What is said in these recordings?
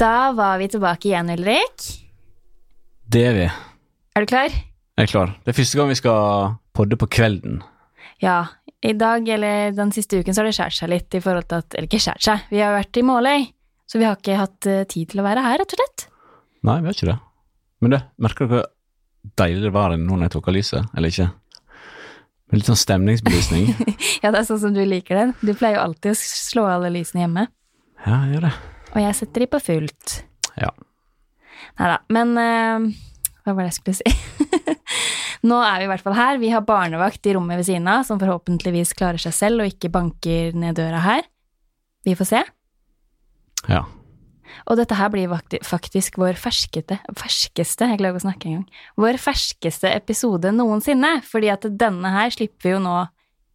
Da var vi tilbake igjen, Ulrik. Det er vi. Er du klar? Jeg er klar. Det er første gang vi skal podde på kvelden. Ja. I dag, eller den siste uken, så har det skjært seg litt i forhold til at Eller ikke skjært seg, vi har vært i Måløy. Så vi har ikke hatt eh, tid til å være her, rett og slett. Nei, vi har ikke det. Men det, merker dere hvor deilig det var nå når jeg tok av lyset, eller ikke? Med litt sånn stemningsbelysning. Ja, det er sånn som du liker det. Du pleier jo alltid å slå alle lysene hjemme. ja, jeg gjør det. Og jeg setter de på fullt. Ja. Nei da. Men uh, hva var det jeg skulle si? Nå er vi i hvert fall her. Vi har barnevakt i rommet ved siden av, som forhåpentligvis klarer seg selv og ikke banker ned døra her. Vi får se. Ja. Og dette her blir faktisk vår ferskete, ferskeste, jeg klarer ikke å snakke engang, vår ferskeste episode noensinne, fordi at denne her slipper vi jo nå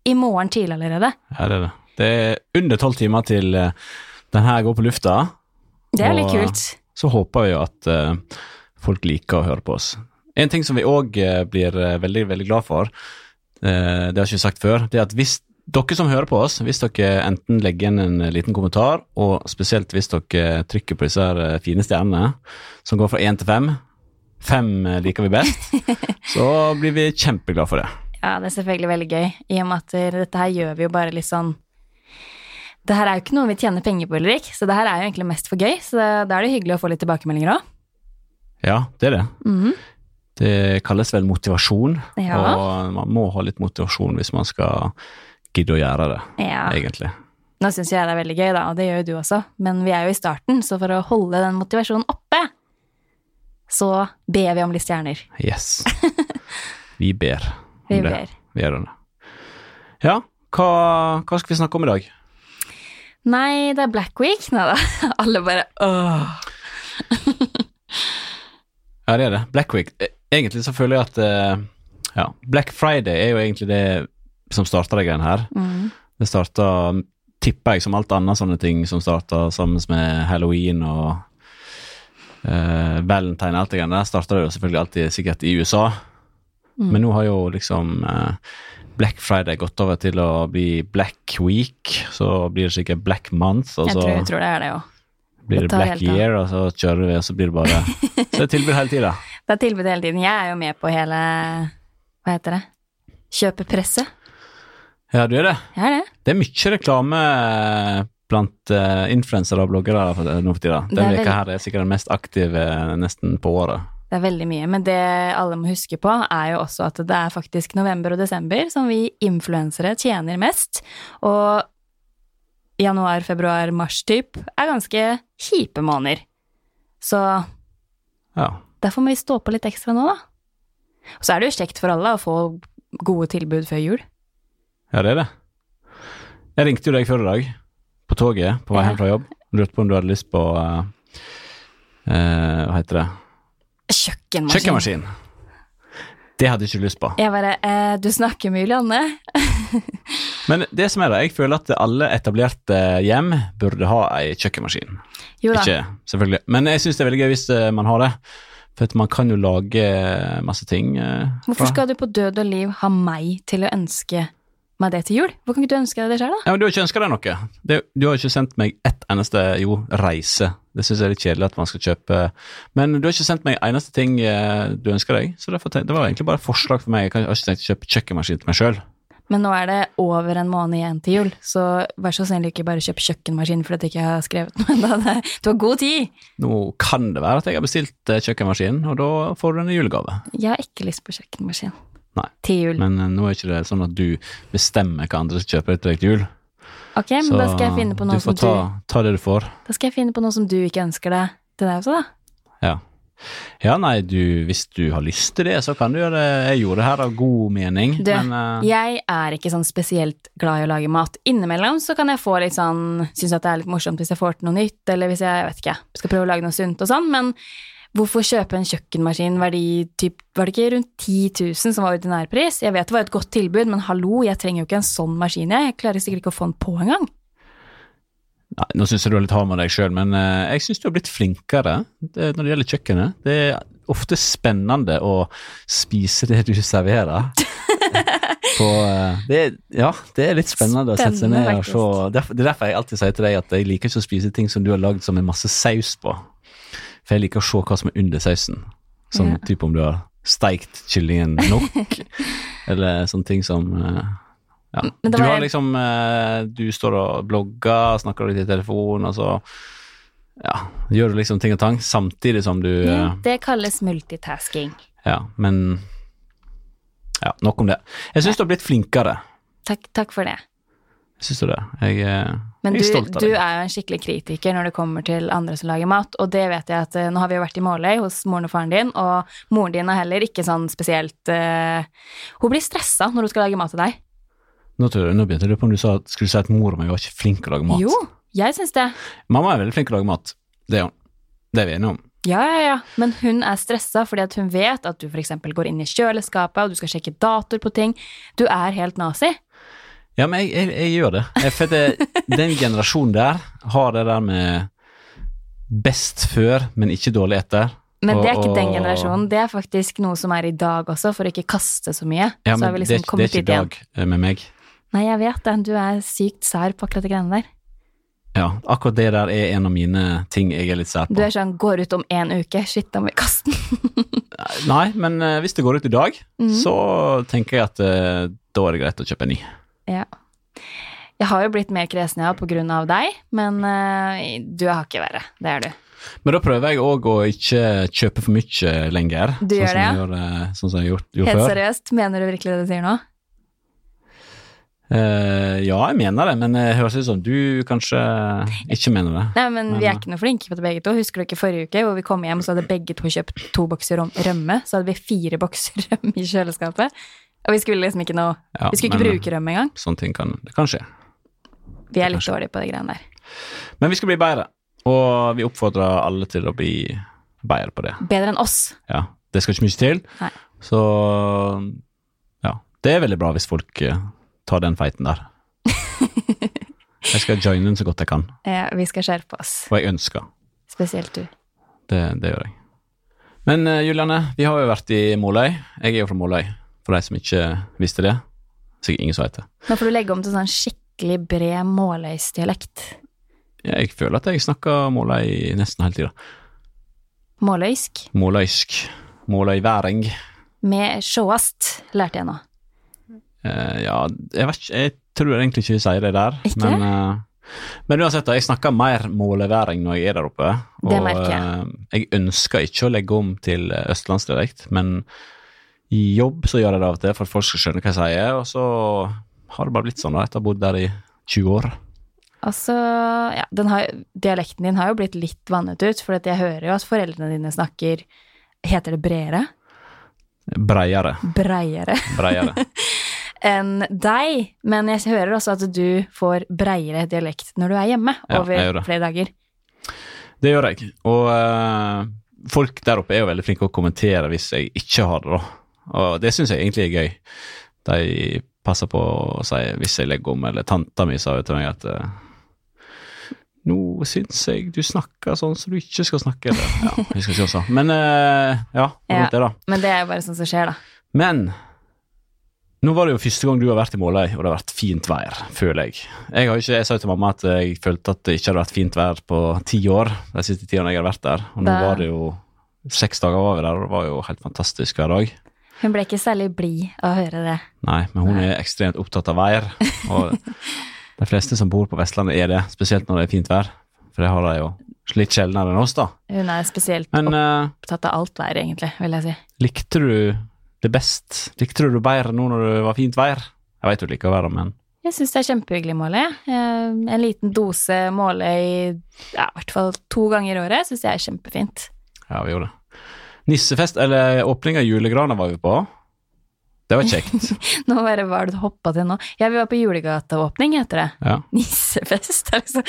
i morgen tidlig allerede. ja, det er det. Det er under tolv timer til eh, den her går på lufta. Det er litt kult. Så håper vi jo at uh, folk liker å høre på oss. En ting som vi òg blir eh, veldig, veldig glad for, eh, det har jeg ikke sagt før, det er at hvis dere som hører på oss, hvis dere enten legger igjen en liten kommentar, og spesielt hvis dere trykker på disse eh, fine stjernene, som går fra én til fem Fem eh, liker vi best. Så blir vi kjempeglade for det. Ja, det er selvfølgelig veldig gøy, i og med at eh, dette her gjør vi jo bare litt sånn Det her er jo ikke noe vi tjener penger på, Ulrik, så det her er jo egentlig mest for gøy, så da er det hyggelig å få litt tilbakemeldinger òg. Ja, det er det. Mhm. Det kalles vel motivasjon, Ja. og man må ha litt motivasjon hvis man skal gidde å gjøre det, Ja. egentlig. Nå syns jeg det er veldig gøy, da, og det gjør jo du også, men vi er jo i starten, så for å holde den motivasjonen oppe, så ber vi om litt stjerner. Yes. Vi ber om Vi det. ber. Vi gjør det. Ja, hva, hva skal vi snakke om i dag? Nei, det er Black Week. Nei da. Alle bare åh. Ja, det er det. Black Week. Eh, Egentlig så føler jeg at eh, ja, Black Friday er jo egentlig det som starta de greiene her. Mm. Det starta, tipper jeg, som alt annet sånne ting som starta sammen med halloween og uh, valentine og alt det greiene der, starta det jo selvfølgelig alltid sikkert i USA. Mm. Men nå har jo liksom eh, Black Friday gått over til å bli Black Week, så blir det sikkert Black Month, og Jeg så tror, jeg tror det er det òg. blir det Black. Year, og så kjører vi, og så blir det bare Så det er tilbud hele tida. Det er tilbud hele tiden. Jeg er jo med på hele Hva heter det? Kjøpepresset. Ja, du er det. Jeg er det. Det er mye reklame blant uh, influensere og bloggere nå for tida. Denne Den veka her er sikkert den mest aktive eh, nesten på året. Det er veldig mye. Men det alle må huske på, er jo også at det er faktisk november og desember som vi influensere tjener mest. Og januar, februar, mars typ er ganske kjipe måneder. Så Ja. derfor må vi stå på litt ekstra nå, da. Og så er det jo kjekt for alle å få gode tilbud før jul. ja, det er det. Jeg ringte jo deg før i dag, på toget på vei hjem fra jobb. Lurte på om du hadde lyst på uh, uh, Hva heter det? Kjøkkenmaskin. Kjøkkenmaskin. Det hadde jeg ikke lyst på. Jeg bare eh, Du snakker med Julianne? Men det som er det, jeg føler at alle etablerte hjem burde ha ei kjøkkenmaskin. Jo da. Ikke, selvfølgelig. Men jeg syns det er veldig gøy hvis eh, man har det. For man kan jo lage eh, masse ting. eh, Hvorfor skal du på død og liv ha meg til å ønske meg det til jul? Hvor kan ikke du ønske deg det sjøl, da? Ja, men Du har ikke ønska deg noe. Det, du har ikke sendt meg ett eneste jo, reise. Det syns jeg er litt kjedelig at man skal kjøpe. Men du har ikke sendt meg eneste ting eh, du ønsker deg. Så derfor, det var egentlig bare forslag for meg. Jeg har ikke tenkt å kjøpe kjøkkenmaskin til meg sjøl. Men nå er det over en måned igjen til jul, så vær så snill ikke bare kjøp kjøkkenmaskin fordi jeg ikke har skrevet noe. Det- Du har god tid! Nå kan det være at jeg har bestilt kjøkkenmaskinen kjøkkenmaskin, og da får du en julegave. Jeg har ikke lyst på kjøkkenmaskin. Nei. Til jul. Men eh, nå er ikke det sånn at du bestemmer hva andre skal kjøpe til deg til jul. Ok, men Så da skal jeg finne på noe du får som ta, du ta det du får. Da skal jeg finne på noe som du ikke ønsker deg til deg også, da. Ja. Ja, nei, du, hvis du har lyst til det, så kan du gjøre det. Jeg gjorde det her av god mening, Du, men uh... Jeg er ikke sånn spesielt glad i å lage mat. Innimellom så kan jeg få litt sånn Syns at det er litt morsomt hvis jeg får til noe nytt, eller hvis jeg, jeg vet ikke, skal prøve å lage noe sunt og sånn, men hvorfor kjøpe en kjøkkenmaskin verdi typ Var det ikke rundt 10 000 som var ordinærpris? Jeg vet det var et godt tilbud, men hallo, jeg trenger jo ikke en sånn maskin, jeg. Jeg klarer sikkert ikke å få den på engang. Nei, Nå syns jeg du er litt hard med deg sjøl, men eh, jeg syns du har blitt flinkere det, når det gjelder kjøkkenet. Det er ofte spennende å spise det du serverer. På, eh, det, ja, det er litt spennende, å sette seg ned og se. Det er derfor jeg alltid sier til deg at jeg liker ikke å spise ting som du har lagd som er masse saus på. For jeg liker å se hva som er under sausen. Sånn Ja. type om du har steikt kyllingen nok, eller sånne ting som eh, ja. Du har liksom eh, Du står og blogger, snakker litt i telefon, og så ja, gjør du liksom ting og tang samtidig som du Ja, eh, det kalles multitasking. Ja, men Ja, nok om det. Jeg syns du har blitt flinkere. Takk, takk for det. Syns du det? Jeg, Men du, du er jo en skikkelig kritiker når det kommer til andre som lager mat, og det vet jeg at eh, nå har vi jo vært i Måløy hos moren og faren din, og moren din er heller ikke sånn spesielt uh, Hun blir stressa når hun skal lage mat til deg. Nå, tror jeg, nå begynte jeg på om du sa, skulle si at mor mi var ikke flink til å lage mat. Jo, jeg syns det. Mamma er veldig flink til å lage mat. Det er hun. Det er vi enige om. Ja, ja, ja, men hun er stressa fordi at hun vet at du f.eks. går inn i kjøleskapet, og du skal sjekke datoer på ting. Du er helt nazi. Ja, men jeg, jeg, jeg gjør det. For det, den generasjonen der har det der med best før, men ikke dårlig etter. Men det er ikke den generasjonen, det er faktisk noe som er i dag også, for å ikke kaste så mye. Ja, så men det, liksom er- det er ikke i dag igjen. med meg. Nei, jeg vet det, du er sykt sær på akkurat de greiene der. Ja, akkurat det der er en av mine ting jeg er litt sær på. Du er sånn, går ut om en uke, shit, da må vi kaste den. Nei, men eh, hvis det går ut i dag, mm. så tenker jeg at eh, da er det greit å kjøpe en ny. Ja. Jeg har jo blitt mer kresen ja, på grunn av deg, men uh, du har ikke verre. Det er du. Men da prøver jeg òg å ikke kjøpe for mye lenger. Du sånn gjør det, gjør, eh, sånn som jeg gjort, gjort Helt før. seriøst, mener du virkelig det du sier nå? Uh, ja, jeg mener det, men det høres ut som du kanskje ikke mener det. Nei, men vi er ikke noe flinke på det begge to. Husker du ikke forrige uke hvor vi kom hjem, så hadde begge to kjøpt to bokser rømme, så hadde vi fire bokser rømme i kjøleskapet. Og vi skulle liksom ikke noe Ja, Vi skulle ikke men, bruke rømme engang. Sånne ting kan, det kan skje. Vi er litt dårlige på de greiene der. Men vi skal bli bedre, og vi oppfordrer alle til å bli bedre på det. Bedre enn oss. Ja, Det skal ikke mye til, Nei. så ja. Det er veldig bra hvis folk eh, tar den feiten der. Jeg skal joine den så godt jeg kan, Ja, vi skal skjerpe oss. og jeg ønsker. Spesielt du. Det, det gjør jeg. Men eh, Juliane, vi har jo vært i Måløy. Jeg er jo fra Måløy, for de som ikke visste det. Sikkert ingen som vet det. Nå får du legge om til sånn skikkelig bred måløysdialekt. Jeg føler at jeg snakker Måløy nesten hele tida. Måløysk. Måløysk. Måløyværing. Med sjåast, lærte jeg nå. Uh, ja, jeg vet ikke Jeg tror egentlig ikke vi sier det der. Ikke? Men, uh, men uansett, jeg snakker mer måleværing når jeg er der oppe. Det merker jeg. eh, jeg ønsker ikke å legge om til østlandsdialekt, men jobb så gjør jeg det av og til for at folk skal skjønne hva jeg sier, og så har det bare blitt sånn da, etter å ha bodd der i 20 år. Altså, ja, den har, dialekten din har jo blitt litt vannet ut, for jeg hører jo at foreldrene dine snakker Heter det bredere? Breiere. Breiere Breiere. enn deg. Men jeg hører også at du får breiere dialekt når du er hjemme Ja, over flere dager. Det gjør jeg. Og eh, folk der oppe er jo veldig flinke å kommentere hvis jeg ikke har det, da. Og det syns jeg egentlig er gøy. De passer på å si hvis jeg legger om, eller tanta mi sa jo til meg at eh, nå syns jeg du snakker sånn som du ikke skal snakke. Eller, ja, jeg skal si også. Men eh, ja, det Ja. det, da. Men det er jo bare sånn som skjer, da. Men nå var det jo første gang du har vært i Måløy, og det har vært fint vær, føler jeg. Jeg, har ikke, jeg sa jo til mamma at jeg følte at det ikke hadde vært fint vær på ti år, de siste ti årene jeg har vært der. Og nå Da- var det jo seks dager vi der, og det var jo helt fantastisk hver dag. Hun ble ikke særlig blid av å høre det. Nei, men hun er ekstremt opptatt av vær, og de fleste som bor på Vestlandet er det, spesielt når det er fint vær. For det har de jo litt sjeldnere enn oss, da. Hun er spesielt Men eh, opptatt av alt vær, egentlig, vil jeg si. likte du det best? Likte du det bedre nå når det var fint vær? Jeg vet du liker været, men Jeg syns det er kjempehyggelig, Måløy. Eh, En liten dose ja, i hvert fall to ganger i året syns jeg er kjempefint. Ja, vi gjorde det. Nissefest, eller åpning av julegrana var vi på. Det var kjekt. Nå bare hva er det du hoppa til nå? Ja, vi var på julegateåpning, heter det. Ja. Nissefest, altså.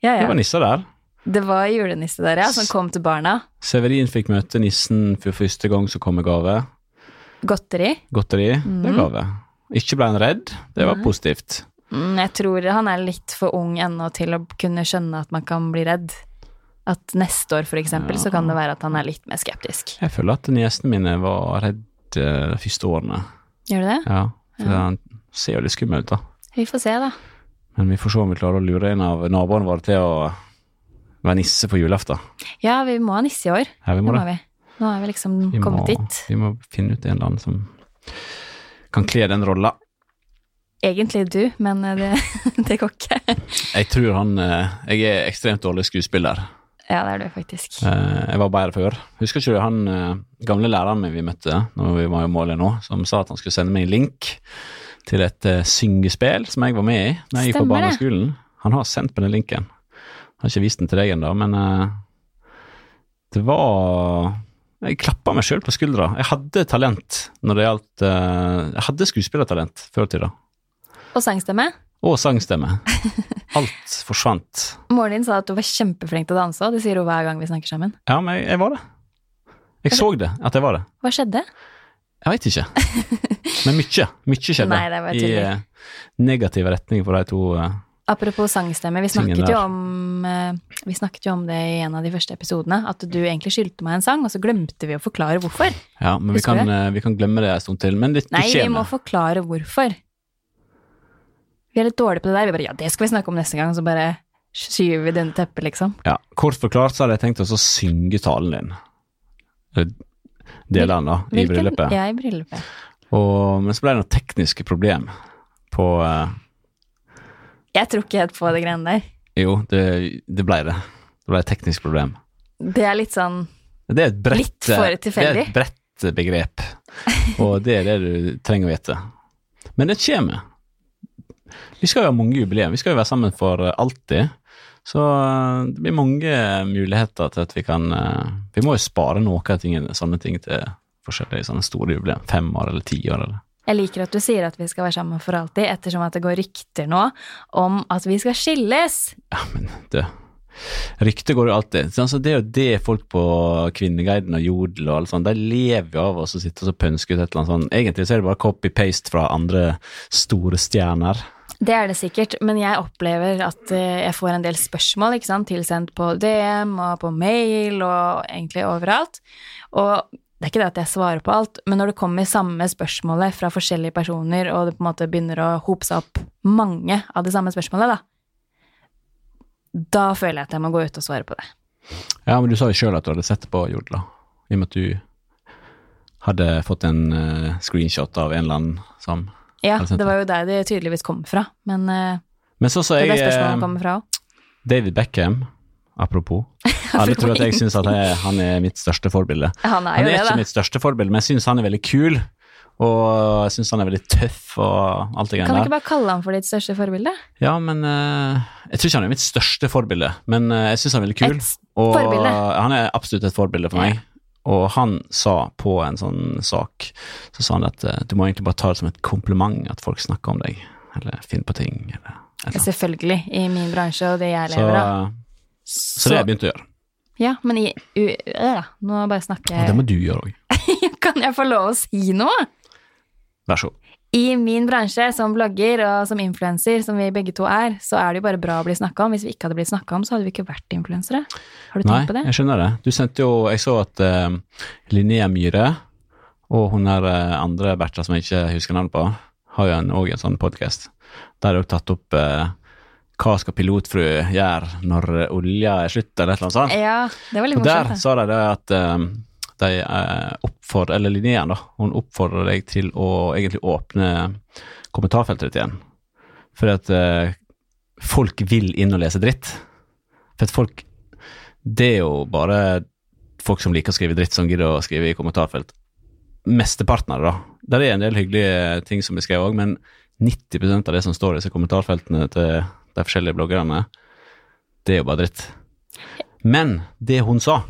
Ja, Det var nisser der. Det var julenisse der, ja, som kom til barna. Severin fikk møte nissen for første gang som kom med gave. Godteri. Godteri, det er gave. Ikke ble han redd, det var Nei. positivt. Mm, jeg tror han er litt for ung ennå til å kunne skjønne at man kan bli redd. At neste år, for eksempel, så kan det være at han er litt mer skeptisk. Jeg føler at niesene mine var redd eh, de første årene. Gjør du det? Ja, for Ja. han ser jo litt skummel ut, da. Vi får se, da. Men vi får se om vi klarer å lure en av naboene våre til å være nisse på julaften. Ja, vi må ha nisse i år. Ja, vi Det må må det. vi. Nå er vi liksom Vi må, kommet dit. vi må finne ut en eller annen som kan kle den rolla. Egentlig du, men eh, det, det går ikke. Jeg tror han eh, Jeg er ekstremt dårlig skuespiller. Ja, det er du faktisk. Eh, Jeg var bedre før. Husker ikke du han eh, gamle læreren min vi møtte når vi var i målet nå, som sa at han skulle sende meg en link til et eh, syngespill som jeg var med i da jeg gikk på barneskolen? Han har sendt meg den linken. Jeg har ikke vist den til deg ennå, men det var Jeg klappa meg sjøl på skuldra. Jeg hadde talent når det gjaldt Jeg hadde skuespillertalent før i tida. Og sangstemme. Og sangstemme. Alt forsvant. Moren din sa at du var kjempeflink til å danse, og det sier hun hver gang vi snakker sammen. Ja, men jeg, jeg var det. Jeg så det, at jeg var det. Hva skjedde? Jeg veit ikke. Men mye. Mye skjedde Nei, det var i tydelig. eh, negativ retning for de to. uh, Apropos sangstemme, vi snakket, jo om, uh, vi snakket jo om det i en av de første episodene, at du egentlig skyldte meg en sang, og så glemte vi å forklare hvorfor. Ja, men vi kan, uh, vi kan glemme det en stund til. Men det, det Nei, vi må forklare hvorfor. Vi er litt dårlige på det der. Vi bare ja, det skal vi snakke om neste gang, så bare skyver vi det under teppet, liksom. Ja, kort forklart så hadde jeg tenkt oss å synge talen din. Eller Deler den, da, i Hvilken- bryllupet. Ja, i bryllupet. Og, men så ble det noen tekniske problem på uh, Jeg tror ikke helt på det greiene der. Jo, det, det ble det. Det ble et teknisk problem. Det er litt sånn Det er et brett, Litt for tilfeldig. det er et bredt begrep, og det er det du trenger å vite. Men det kommer. Vi skal jo ha mange jubileer. Vi skal jo være sammen for eh, alltid. Så eh, det blir mange muligheter til at vi kan eh, Vi må jo spare noe av tingene, sånne ting til forskjellige sånne store jubileer. Fem år eller ti år eller Jeg liker at du sier at vi skal være sammen for alltid, ettersom at det går rykter nå om at vi skal skilles. Ja, men det Ryktet går jo alltid. Så altså, det er jo det folk på Kvinneguiden og Jodel og alt sånt, de lever jo av å sitte og pønske ut et eller annet sånt. Egentlig så er det bare copy-paste fra andre store stjerner. Det er det sikkert, men jeg opplever at eh, jeg får en del spørsmål ikke sant, tilsendt på DM og på mail og egentlig overalt. Og det er ikke det at jeg svarer på alt, men når det kommer samme spørsmålet fra forskjellige personer, og det på en måte begynner å hope seg opp mange av det samme spørsmålet, da, da føler jeg at jeg må gå ut og svare på det. Ja, men du sa jo sjøl at du hadde sett på Jodla. I og med at du hadde fått en eh, screenshot av en eller annen som Ja, det var jo der det tydeligvis kom fra, men eh, Men så så det er det der spørsmålet eh, kommer fra òg. David Beckham, apropos. Alle tror at jeg syns jeg, han er mitt største forbilde. Han er Han er det, ikke da. mitt største forbilde, men jeg syns han er veldig kul. Og jeg syns han er veldig tøff og alt det Kan du ikke bare kalle han for ditt største forbilde? Ja, men uh, Jeg tror ikke han er mitt største forbilde, men uh, jeg syns han er veldig kul. Et og forbilde. han er absolutt et forbilde for meg. Og han sa på en sånn sak Så sa han at eh, du må egentlig bare ta det som et kompliment at folk snakker om deg, eller finner på ting, eller eller. Selvfølgelig, i min bransje og det jeg lever av. så det har jeg begynt å gjøre. Ja, men i øh, Nå bare snakker jeg det må du gjøre òg. Kan jeg få lov å si noe? Vær så god. I min bransje, som blogger og som influenser, som vi begge to er, så er det jo bare bra å bli snakka om. Hvis vi ikke hadde blitt snakka om, så hadde vi ikke vært influensere. Har du Nei, tenkt på det? Nei, jeg skjønner det. Du sendte jo Jeg så at uh, Linnea Myhre og hun der uh, andre Bertha som jeg ikke husker navnet på, har jo en, også en sånn podkast. Der har de tatt opp uh, hva skal pilotfru gjøre når eh, olja er slutt, eller et eller annet sånt. Ja, det var litt morsomt. Og der sa de det at eh, de eh, oppfordrer, eller Linnea da, hun oppfordrer deg til å egentlig åpne kommentarfeltet ditt igjen. For at eh, folk vil inn og lese dritt. For at folk Det er jo bare folk som liker å skrive dritt, som gidder å skrive i kommentarfelt. Mesteparten av det, da. Der er en del hyggelige ting som blir skrevet òg, men 90% av det som står i disse kommentarfeltene til de forskjellige bloggerne, det er jo bare dritt. Men det hun sa,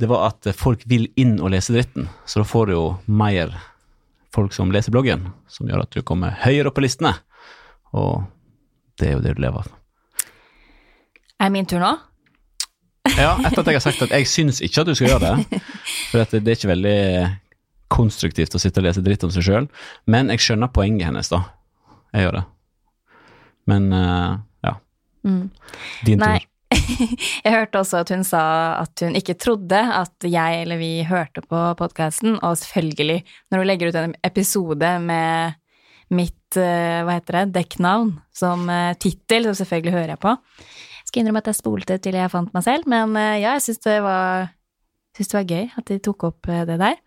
det var at folk vil inn og lese dritten, så da får du jo mer folk som leser bloggen, som gjør at du kommer høyere opp på listene. Og det er jo det du lever av. Er min tur nå? Ja, etter at jeg har sagt at jeg syns ikke at du skal gjøre det, for det er ikke veldig konstruktivt å sitte og lese dritt om seg sjøl, men jeg skjønner poenget hennes, da. Jeg gjør det. Men eh, ja, Mm. din Nei. tur. Jeg hørte også at hun sa at hun ikke trodde at jeg eller vi hørte på podkasten, og selvfølgelig, når hun legger ut en episode med mitt, eh, hva heter det, dekknavn som uh, tittel, så selvfølgelig hører jeg på. Jeg Skal innrømme at jeg spolte til jeg fant meg selv, men eh, ja, jeg syns det det var gøy at de tok opp eh, det der.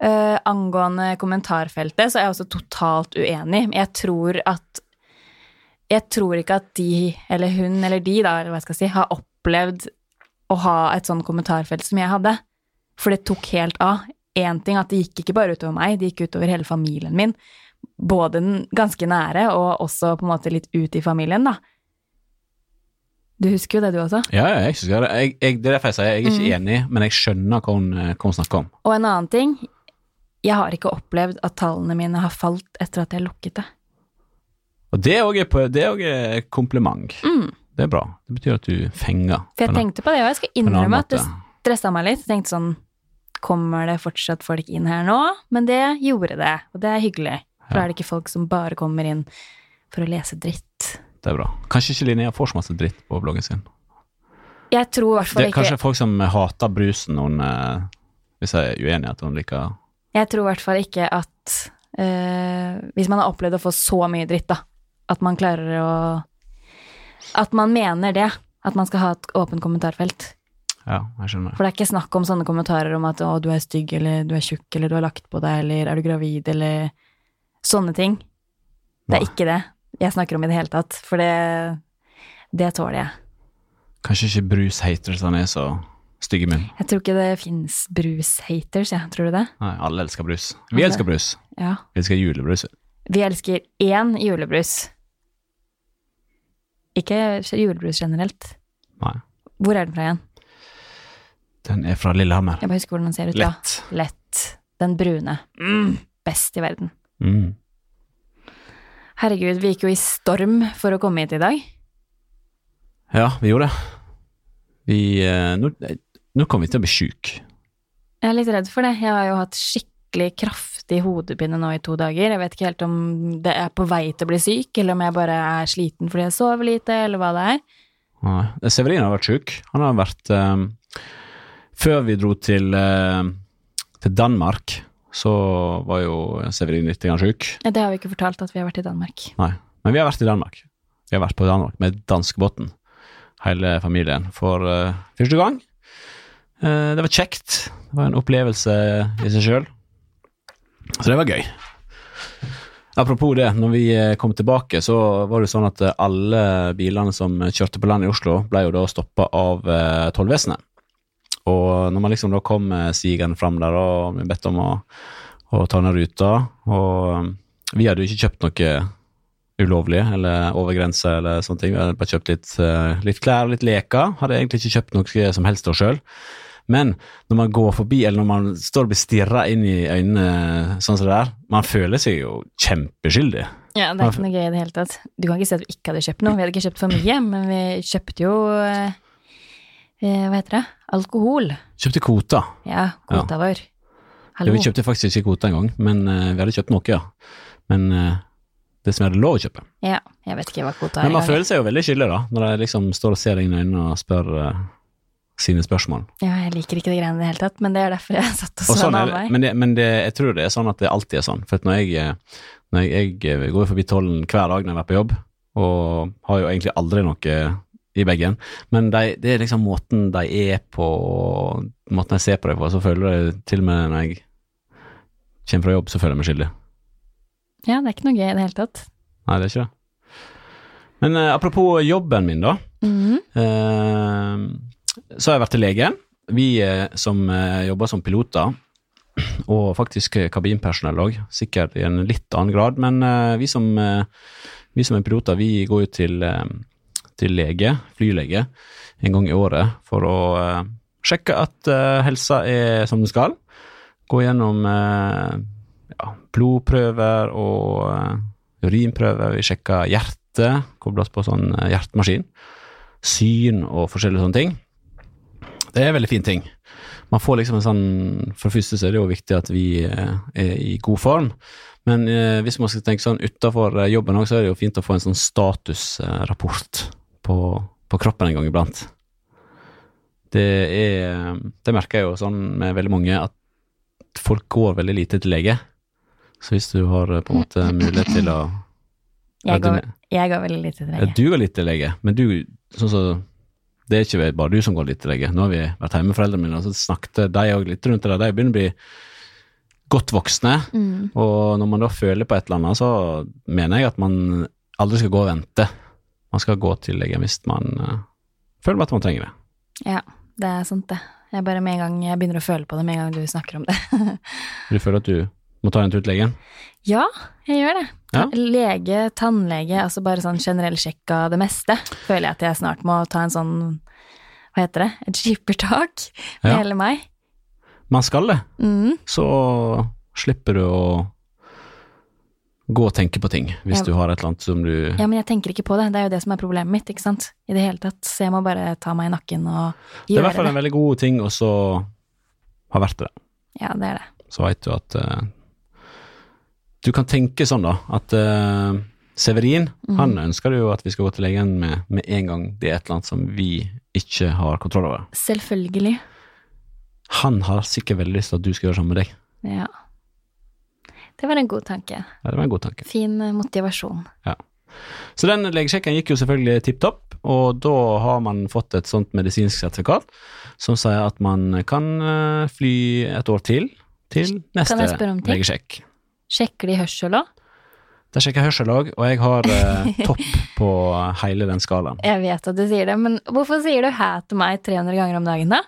Uh, angående kommentarfeltet, så er jeg også totalt uenig. Jeg tror at Jeg tror ikke at de, eller hun eller de, da, eller hva jeg skal si, har opplevd å ha et sånn kommentarfelt som jeg hadde. For det tok helt av. Én ting at det gikk ikke bare utover meg, det gikk utover hele familien min. Både den ganske nære, og også på en måte litt ut i familien, da. Du husker jo det, du også. Ja, ja, jeg husker det. Jeg, jeg, det er derfor jeg sier jeg er ikke Mm. enig, men jeg skjønner hva hun, eh, hva hun snakker om. Og en annen ting, jeg har ikke opplevd at tallene mine har falt etter at jeg lukket det. Og det er også er et kompliment. Mm. Det er bra. Det betyr at du fenger. For jeg tenkte på det, og jeg skal innrømme at det stressa meg litt. Jeg tenkte sånn, kommer det fortsatt folk inn her nå? Men det gjorde det, og det er hyggelig. For da er det ikke folk som bare kommer inn for å lese dritt. Det er bra. Kanskje ikke Linnea får så masse dritt på bloggen sin. Jeg tror i hvert Det fall er ikke kanskje folk som hater brusen hun eh, Hvis jeg er uenig i at hun liker Jeg tror i hvert fall ikke at eh, Hvis man har opplevd å få så mye dritt, da, at man klarer å At man mener det. At man skal ha et åpent kommentarfelt. Ja, jeg skjønner. For det er ikke snakk om sånne kommentarer om at 'å, du er stygg', eller 'du er tjukk', eller 'du har lagt på deg', eller 'er du gravid', eller sånne ting. Det er Nei. ikke det jeg snakker om i det hele tatt, for det, det tåler jeg. Kanskje ikke brushatersene er så stygge min. Jeg tror ikke det fins brus-haters, jeg. Tror du det? Nei, alle elsker brus. Vi Alle. elsker brus. Ja. Vi elsker julebrus. Vi elsker én julebrus. Ikke julebrus generelt. Nei. Hvor er den fra igjen? Den er fra Lillehammer. Jeg bare husker hvordan den ser ut. Lett. Ja. Lett. Den brune. Mm, best i verden. Mm. Herregud, vi gikk jo i storm for å komme hit i dag. Ja, vi gjorde det. Vi eh, Nå, nå kommer vi til å bli sjuke. Jeg er litt redd for det. Jeg har jo hatt skikkelig kraftig hodepine nå i to dager. Jeg vet ikke helt om det er på vei til å bli syk, eller om jeg bare er sliten fordi jeg sover lite, eller hva det er. Nei. Severin har vært syk. Han har vært eh, Før vi dro til, eh, til Danmark, så var jo Severin litt syk. Det har vi ikke fortalt at vi har vært i Danmark. Nei. Men vi har vært i Danmark. Vi har vært på Danmark med danskebåten, hele familien, for eh, første gang. Eh, det var kjekt. Det var en opplevelse i seg sjøl. Så det var gøy. Apropos det, når vi eh, kom tilbake, så var det sånn at eh, alle bilene som kjørte på land i Oslo, ble jo da stoppa av eh, tollvesenet. Og når man liksom da kom sigende fram der og ble bedt om å, å ta ned ruta, og eh, vi hadde jo ikke kjøpt noe ulovlig eller over grensa eller sånne ting. Vi hadde bare kjøpt litt, litt klær og litt leker. Hadde egentlig ikke kjøpt noe som helst oss sjøl. Men når man går forbi, eller når man står og blir stirra inn i øynene sånn som det der, man føler seg jo kjempeskyldig. Ja, det er ikke noe gøy i det hele tatt. Du kan ikke si at vi ikke hadde kjøpt noe. Vi hadde ikke kjøpt for mye, men vi kjøpte jo eh, eh, Hva heter det? Alkohol. Kjøpte kvota. Ja, kvota vår. Ja, vi kjøpte faktisk ikke kvota engang, men eh, vi hadde kjøpt noe, ja. Men eh, det som jeg hadde lov å kjøpe. Ja, jeg vet ikke hva kvota er. Men man føler seg jo veldig skyldig, da, når de liksom står og ser deg inn i øynene og spør eh, sine spørsmål. Ja, jeg liker ikke de greiene i det hele tatt, men det er derfor jeg satt og Og sånn av vei. men det, men det, jeg tror det er sånn at det alltid er sånn. For når jeg, eh, når jeg, jeg går forbi tollen hver dag når jeg er på jobb, og har jo egentlig aldri noe i bagen, men de, det er liksom måten de er på, måten jeg ser på dem på, så føler jeg til og med når jeg kommer fra jobb, så føler jeg meg skyldig. Ja, det er ikke noe gøy i det hele tatt. Nei, det er ikke det. Men eh, apropos jobben min, da. Mhm. Eh, så har jeg vært til lege. Vi eh, som eh, jobber som piloter, og faktisk kabinpersonell òg, sikkert i en litt annen grad, men eh, vi, som, vi som er piloter, vi går jo til, til lege, flylege, en gang i året for å sjekke at helsa er som den skal. Gå gjennom ja, blodprøver og urinprøver. Vi sjekker hjertet, oss på sånn hjertemaskin. Syn og forskjellige sånne ting. Det er en veldig fin ting. Man får liksom en sånn For det første så er det jo viktig at vi eh, er i god form. Men eh, hvis man skal tenke sånn utafor jobben òg, så er det jo fint å få en sånn statusrapport på, på kroppen en gang iblant. Det er Det merker jeg jo sånn med veldig mange, at folk går veldig lite til lege. Så hvis du har eh, på en måte mulighet til å Jeg, går, jeg går veldig lite til ja, lege. du går litt til lege, men du, sånn som det er ikke bare du som går litt til lege. Nå har vi vært hjemme med foreldrene mine, og så snakket de òg litt rundt det. De begynner å bli godt voksne, Mm. og når man da føler på et eller annet, så mener jeg at man aldri skal gå og vente. Man skal gå til legen hvis man uh, føler at man trenger det. Ja, det er sant, det. Jeg bare med en gang jeg begynner å føle på det med en gang du snakker om det. Du føler at du må ta en tur til legen? ja, jeg gjør det. Ja. Lege, tannlege, altså bare sånn generell sjekk av det meste. Føler jeg at jeg snart må ta en sånn, hva heter det, et skippertak med Ja. hele meg. Man skal det. Mm. Så slipper du å gå og tenke på ting hvis Ja. du har et eller annet som du Ja, men jeg tenker ikke på det. Det er jo det som er problemet mitt, ikke sant. I det hele tatt. Så jeg må bare ta meg i nakken og gjøre Det Det er i hvert fall en veldig god ting å så ha vært det. Ja, det er det. Så veit du at eh, Du kan tenke sånn, da, at uh, Severin mm. han ønsker jo at vi skal gå til legen med, med en gang det er et eller annet som vi ikke har kontroll over. Selvfølgelig. Han har sikkert veldig lyst til at du skal gjøre det samme med deg. Ja. Det var en god tanke. Ja, det var en god tanke. Fin motivasjon. Ja. Så den legesjekken gikk jo selvfølgelig tipp topp, og da har man fått et sånt medisinsk sertifikat som sier at man kan eh, fly et år til til neste legesjekk. Sjekker de hørsel òg? De sjekker hørsel òg, og jeg har eh, topp på hele den skalaen. Jeg vet at du sier det, men hvorfor sier du hæ til meg 300 ganger om dagen, da?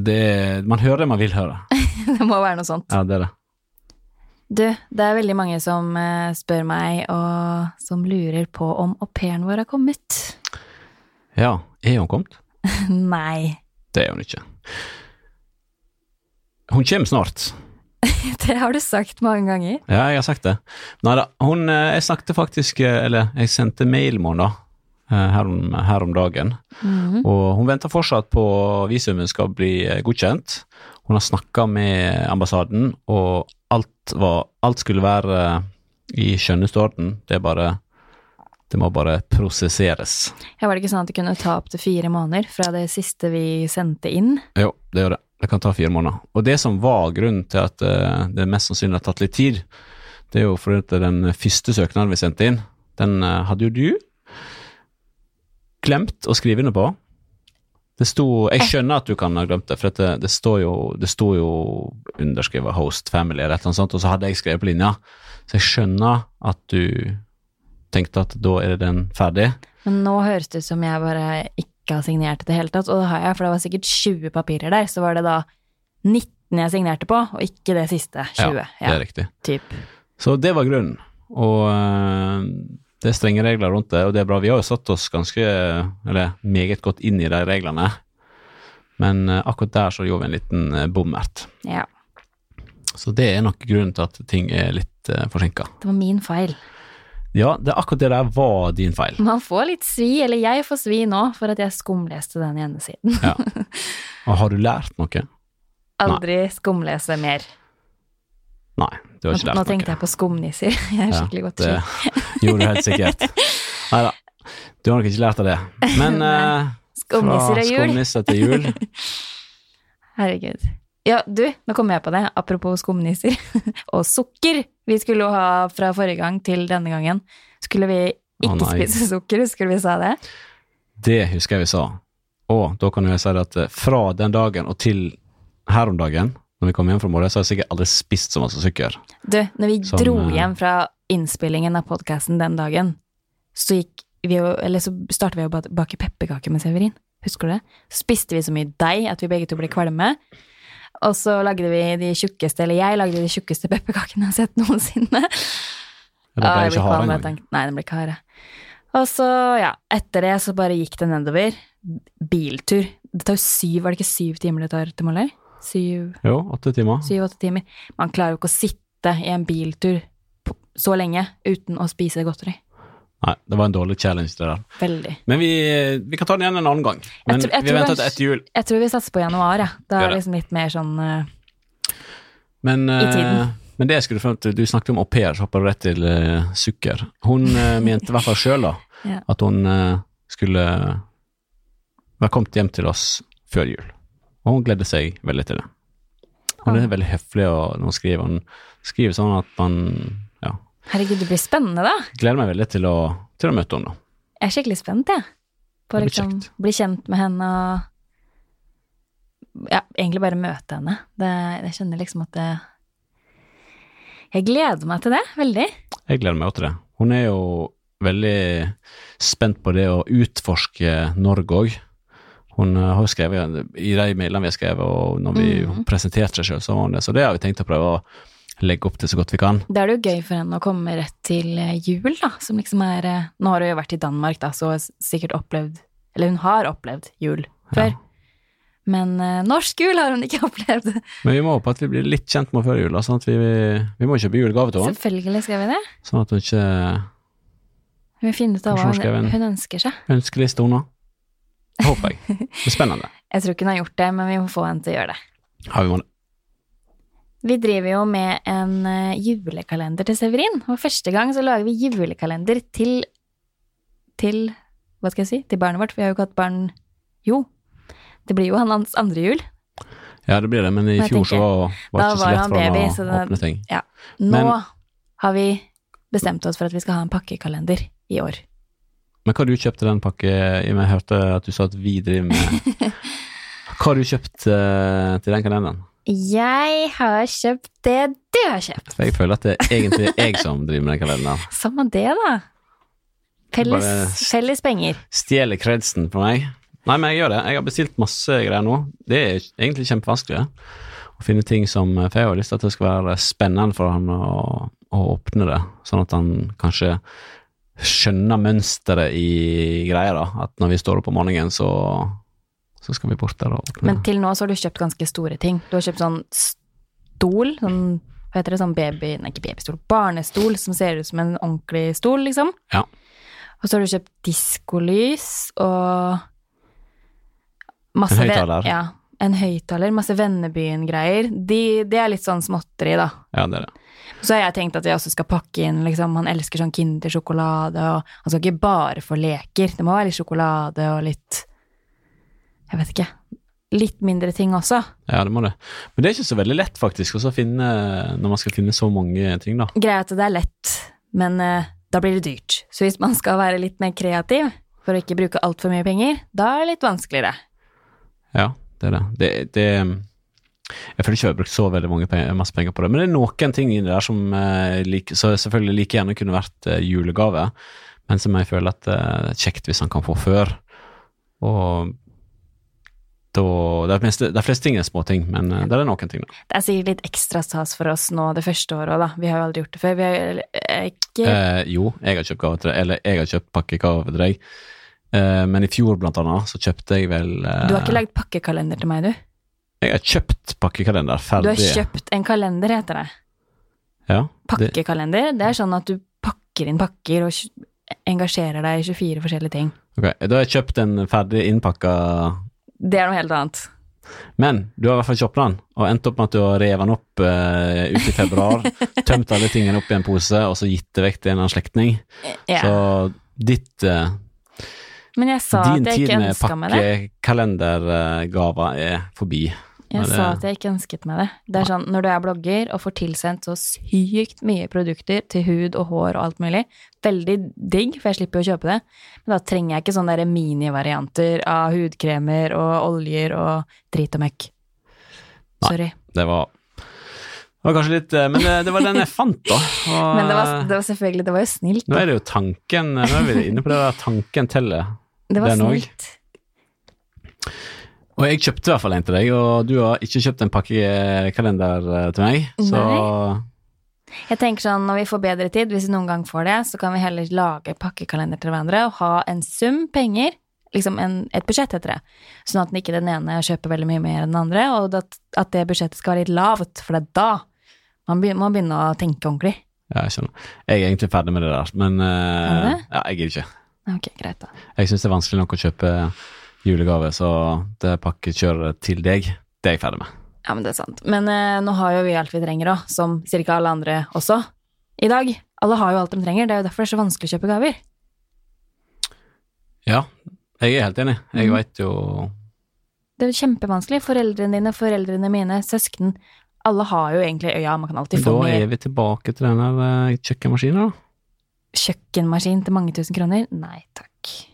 Det, man hører det man vil høre. Det må være noe sånt. Ja, det er det. Du, det er veldig mange som eh, spør meg, og som lurer på om au pairen vår har kommet. Ja, er hun kommet? Nei, Det er hun ikke. Hun kommer snart. det har du sagt mange ganger. Ja, jeg har sagt det. Nei da, hun eh, Jeg snakket faktisk eh, Eller jeg sendte mail med henne, da. eh, Her om, her om dagen. Mhm. Og hun venter fortsatt på visumet skal bli godkjent. Hun har snakka med ambassaden, og alt, var, alt skulle være i skjønneste orden. Det er bare Det må bare prosesseres. Ja, var det ikke sånn at det kunne ta opptil fire måneder fra det siste vi sendte inn? Jo, det gjør det. Det kan ta fire måneder. Og det som var grunnen til at eh, det mest sannsynlig har tatt litt tid, det er jo fordi at den første søknaden vi sendte inn, den eh, hadde jo du glemt å skrive under på. Det sto Jeg skjønner at du kan ha glemt det, for det, det står jo det sto jo underskrevet host family eller eller sånt, og så hadde jeg skrevet på linja. Så jeg skjønner at du tenkte at da er den ferdig. Men nå høres det ut som jeg bare ikke har signert i det hele tatt, og det har jeg, for det var sikkert 20 papirer der, så var det da 19 jeg signerte på, og ikke det siste 20. Ja, det er riktig. typ. Så det var grunnen. Og eh, det er strenge regler rundt det, og det er bra. Vi har jo satt oss ganske, eller meget godt inn i de reglene, men eh, akkurat der så gjorde vi en liten uh, bommert. Ja, Så det er nok grunnen til at ting er litt uh, forsinka. det var min feil. Ja, det, akkurat det der var din feil. Man får litt svi, eller jeg får svi nå, for at jeg skumleste den hjemmesiden. siden. Ja. Og har du lært noe? Aldri skumlese mer. Nei, du har ikke lært noe. nå noe. tenkte jeg på skumnisser. Jeg er Ja, skikkelig godt det gjorde du helt sikkert. Nei da, du har nok ikke lært av det. Men eh, Skumnisser fra jul. skumnisser til jul Herregud. Ja, du, nå kom jeg på det, apropos skumnisser. og sukker! Vi skulle jo ha fra forrige gang til denne gangen. Skulle vi ikke nei. spise sukker, husker du vi sa det? Det husker jeg vi sa. Og da kan jeg si at eh, fra den dagen og til her om dagen, når vi kom hjem fra morgenen, så har jeg sikkert aldri spist så masse sukker. Du, når vi Som, dro eh, hjem fra innspillingen av podkasten den dagen, så gikk vi jo Eller så startet vi å bake pepperkaker med Severin. Husker du det? Så spiste vi så mye deig at vi begge to ble kvalme. Og så lagde vi de tjukkeste, eller jeg lagde de tjukkeste pepperkakene jeg har sett noensinne. Ja, Da ble jeg ikke harde engang. Nei, den ble ikke harde. Og så, ja, etter det så bare gikk det nedover. Biltur. Det tar jo syv, var det ikke syv timer det tar til Måløy? Syv, Jo, åtte timer. syv-åtte timer. Man klarer jo ikke å sitte i en biltur så lenge uten å spise godteri. Nei, det var en dårlig challenge, det der. Veldig. Men vi, vi kan ta den igjen en annen gang. Men tror- jeg vi venter til etter jul. Jeg tror vi satser på januar, ja. Da er det. liksom litt mer sånn uh, Men, I tiden. eh, men det jeg skulle frem til, du snakket om au pair, så hopper du rett til uh, sukker. Hun mente i hvert fall sjøl da, Ja. at hun skulle være kommet hjem til oss før jul. Og hun gledde seg veldig til det. Hun er veldig høflig og når hun skriver. Hun skriver sånn at man Herregud, det blir spennende, da. gleder meg veldig til å, til å møte henne. Jeg er skikkelig spent, jeg. På å liksom kjekt. bli kjent med henne og Ja, egentlig bare møte henne. Det, jeg kjenner liksom at det Jeg gleder meg til det, veldig. Jeg gleder meg også til det. Hun er jo veldig spent på det å utforske Norge òg. Hun eh, har jo skrevet i de mailene vi har skrevet, og når vi mm. presenterte seg sjøl, så var hun det. Så det har vi tenkt å prøve å legge opp til så godt vi kan. Da er det jo gøy for henne å komme rett til eh, jul, da, som liksom er eh, Nå har hun jo vært i Danmark, da, så sikkert opplevd Eller hun har opplevd jul før. Ja. Men uh, norsk jul har hun ikke opplevd. Men vi må håpe at vi blir litt kjent med før jul, sånn at vi, vi må kjøpe julegave til henne. Selvfølgelig skal vi det. Sånn at hun ikke Vi vil finne ut av hva hun hun, hun ønsker seg. ønskeliste hun òg. Håper jeg. Det blir spennende. Jeg tror ikke hun har gjort det, men vi må få henne til å gjøre det. Ja, vi mål? Vi driver jo med en eh, julekalender til Severin, og første gang så lager vi julekalender til til hva skal jeg si, til barnet vårt. Vi har jo ikke hatt barn Jo, det blir jo hans andre jul. Ja, det blir det, men i Men fjor så var var det ikke så lett for baby, å det- åpne ting. Ja. Nå Men- har vi bestemt oss for at vi skal ha en pakkekalender i år. Men hva har du kjøpt til den pakke Jeg hørte at du sa at vi driver med Hva har du kjøpt eh, til den kalenderen? Jeg har kjøpt det du har kjøpt. Jeg føler at det er egentlig jeg som driver med den kalenderen. Samme det, da. Felles, felles penger. Stjeler kredsen på meg. Nei, men jeg gjør det. Jeg har bestilt masse greier nå. Det er egentlig kjempevanskelig å finne ting som For jeg har lyst til at det skal være spennende for han å, å åpne det, sånn at han kanskje skjønner mønsteret i greia, da. At når vi står opp om morgenen, så, så skal vi bort der og åpne. Men til nå så har du kjøpt ganske store ting. Du har kjøpt sånn stol, sånn hva heter det, sånn baby, nei ikke babystol, barnestol som ser ut som en ordentlig stol, liksom. Ja. Og så har du kjøpt diskolys og masse En høyttaler. Ja, en høyttaler, masse Vennebyen-greier. De, det er litt sånn småtteri, da. ja, det er det. Så har jeg tenkt at jeg også skal pakke inn liksom, Han elsker sånn Kinder-sjokolade, og han skal ikke bare få leker. Det må være litt sjokolade og litt Jeg vet ikke. Litt mindre ting også. Ja, det må det. Men det er ikke så veldig lett, faktisk, å finne når man skal finne så mange ting, da. Greia er at det er lett, men uh, da blir det dyrt. Så hvis man skal være litt mer kreativ, for å ikke bruke altfor mye penger, da er det litt vanskeligere. Ja, det er det. det, det jeg føler ikke jeg har brukt så veldig penger, masse penger på det, men det er noen ting i det der som eh, like, så selvfølgelig like gjerne kunne vært eh, julegave, men som jeg føler at eh, det er kjekt hvis han kan få før. Og da De fleste, de fleste ting er småting, men eh, det er noen ting, da. Det er sikkert litt ekstra stas for oss nå det første året òg, da. Vi har jo aldri gjort det før. Vi har eh, ikke Eh, jo, jeg har kjøpt gave til deg, eller jeg har kjøpt pakkegave til deg, eh, men i fjor blant annet så kjøpte jeg vel eh, Du har ikke lagd pakkekalender til meg, du? Jeg har kjøpt pakkekalender Du har kjøpt en kalender, heter det. Ja, det, Pakkekalender, det er sånn at du pakker inn pakker og engasjerer deg i 24 forskjellige ting. ok, Da har jeg kjøpt en ferdig innpakka Det er noe helt annet. Men du har i hvert fall kjøpt den, og endt opp med at du har revet den opp uh, ute i februar, tømt alle tingene opp i en pose, og så gitt det vekk til en eller annen slektning. Ja. Så ditt uh, Men jeg sa Din at jeg tid ikke med ønska meg det. pakkekalendergaver er forbi. Jeg det- sa at jeg ikke ønsket meg det. Det er sånn, Når du er blogger og får tilsendt så sykt mye produkter til hud og hår og alt mulig, veldig digg, for jeg slipper jo å kjøpe det, men da trenger jeg ikke sånne minivarianter av hudkremer og oljer og drit og møkk. Nei. Sorry. Det var, det var kanskje litt eh, Men det, det var den jeg fant, da. Og, Men det var, det var selvfølgelig, det var jo snilt. Nå er det jo tanken Nå er vi inne på det der tanken teller. Det var snilt også. Og jeg kjøpte i hvert fall en til deg, og du har ikke kjøpt en pakkekalender eh, til meg, så Jeg tenker sånn, når vi får bedre tid, hvis vi noen gang får det, så kan vi heller lage pakkekalender til hverandre og ha en sum penger, liksom en, et budsjett heter det, sånn at ikke den ene kjøper veldig mye mer enn den andre, og at, at det budsjettet skal være litt lavt, for det er da man begynner, må begynne å tenke ordentlig. Ja, jeg skjønner. Jeg er egentlig ferdig med det der, men Er det? Ja, jeg gidder ikke. Ok, greit da. Jeg syns det er vanskelig nok å kjøpe julegave, så det pakkekjøret til deg, det er jeg ferdig med. Ja, men det er sant. Men eh, nå har jo vi alt vi trenger òg, som cirka alle andre også, i dag. Alle har jo alt de trenger, det er jo derfor det er så vanskelig å kjøpe gaver. Ja, jeg er helt enig. Jeg mm. veit jo Det er kjempevanskelig. Foreldrene dine, foreldrene mine, søsken. Alle har jo egentlig Ja, man kan alltid få få Da er vi tilbake til den der eh, kjøkkenmaskinen, da. kjøkkenmaskin til mange tusen kroner. Nei takk.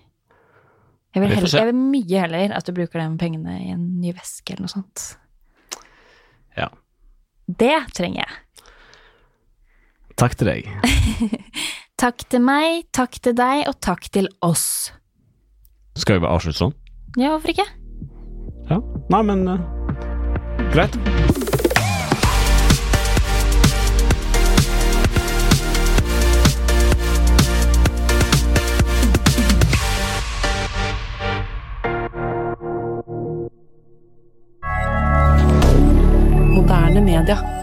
Jeg vil, heller, jeg vil mye heller at du bruker de pengene i en ny veske eller noe sånt. Ja. Det trenger jeg. Takk til deg. Takk til meg, takk til deg, og takk til oss. Skal vi bare avslutte sånn? Ja, hvorfor ikke? Ja. Nei, men uh, greit. Canada.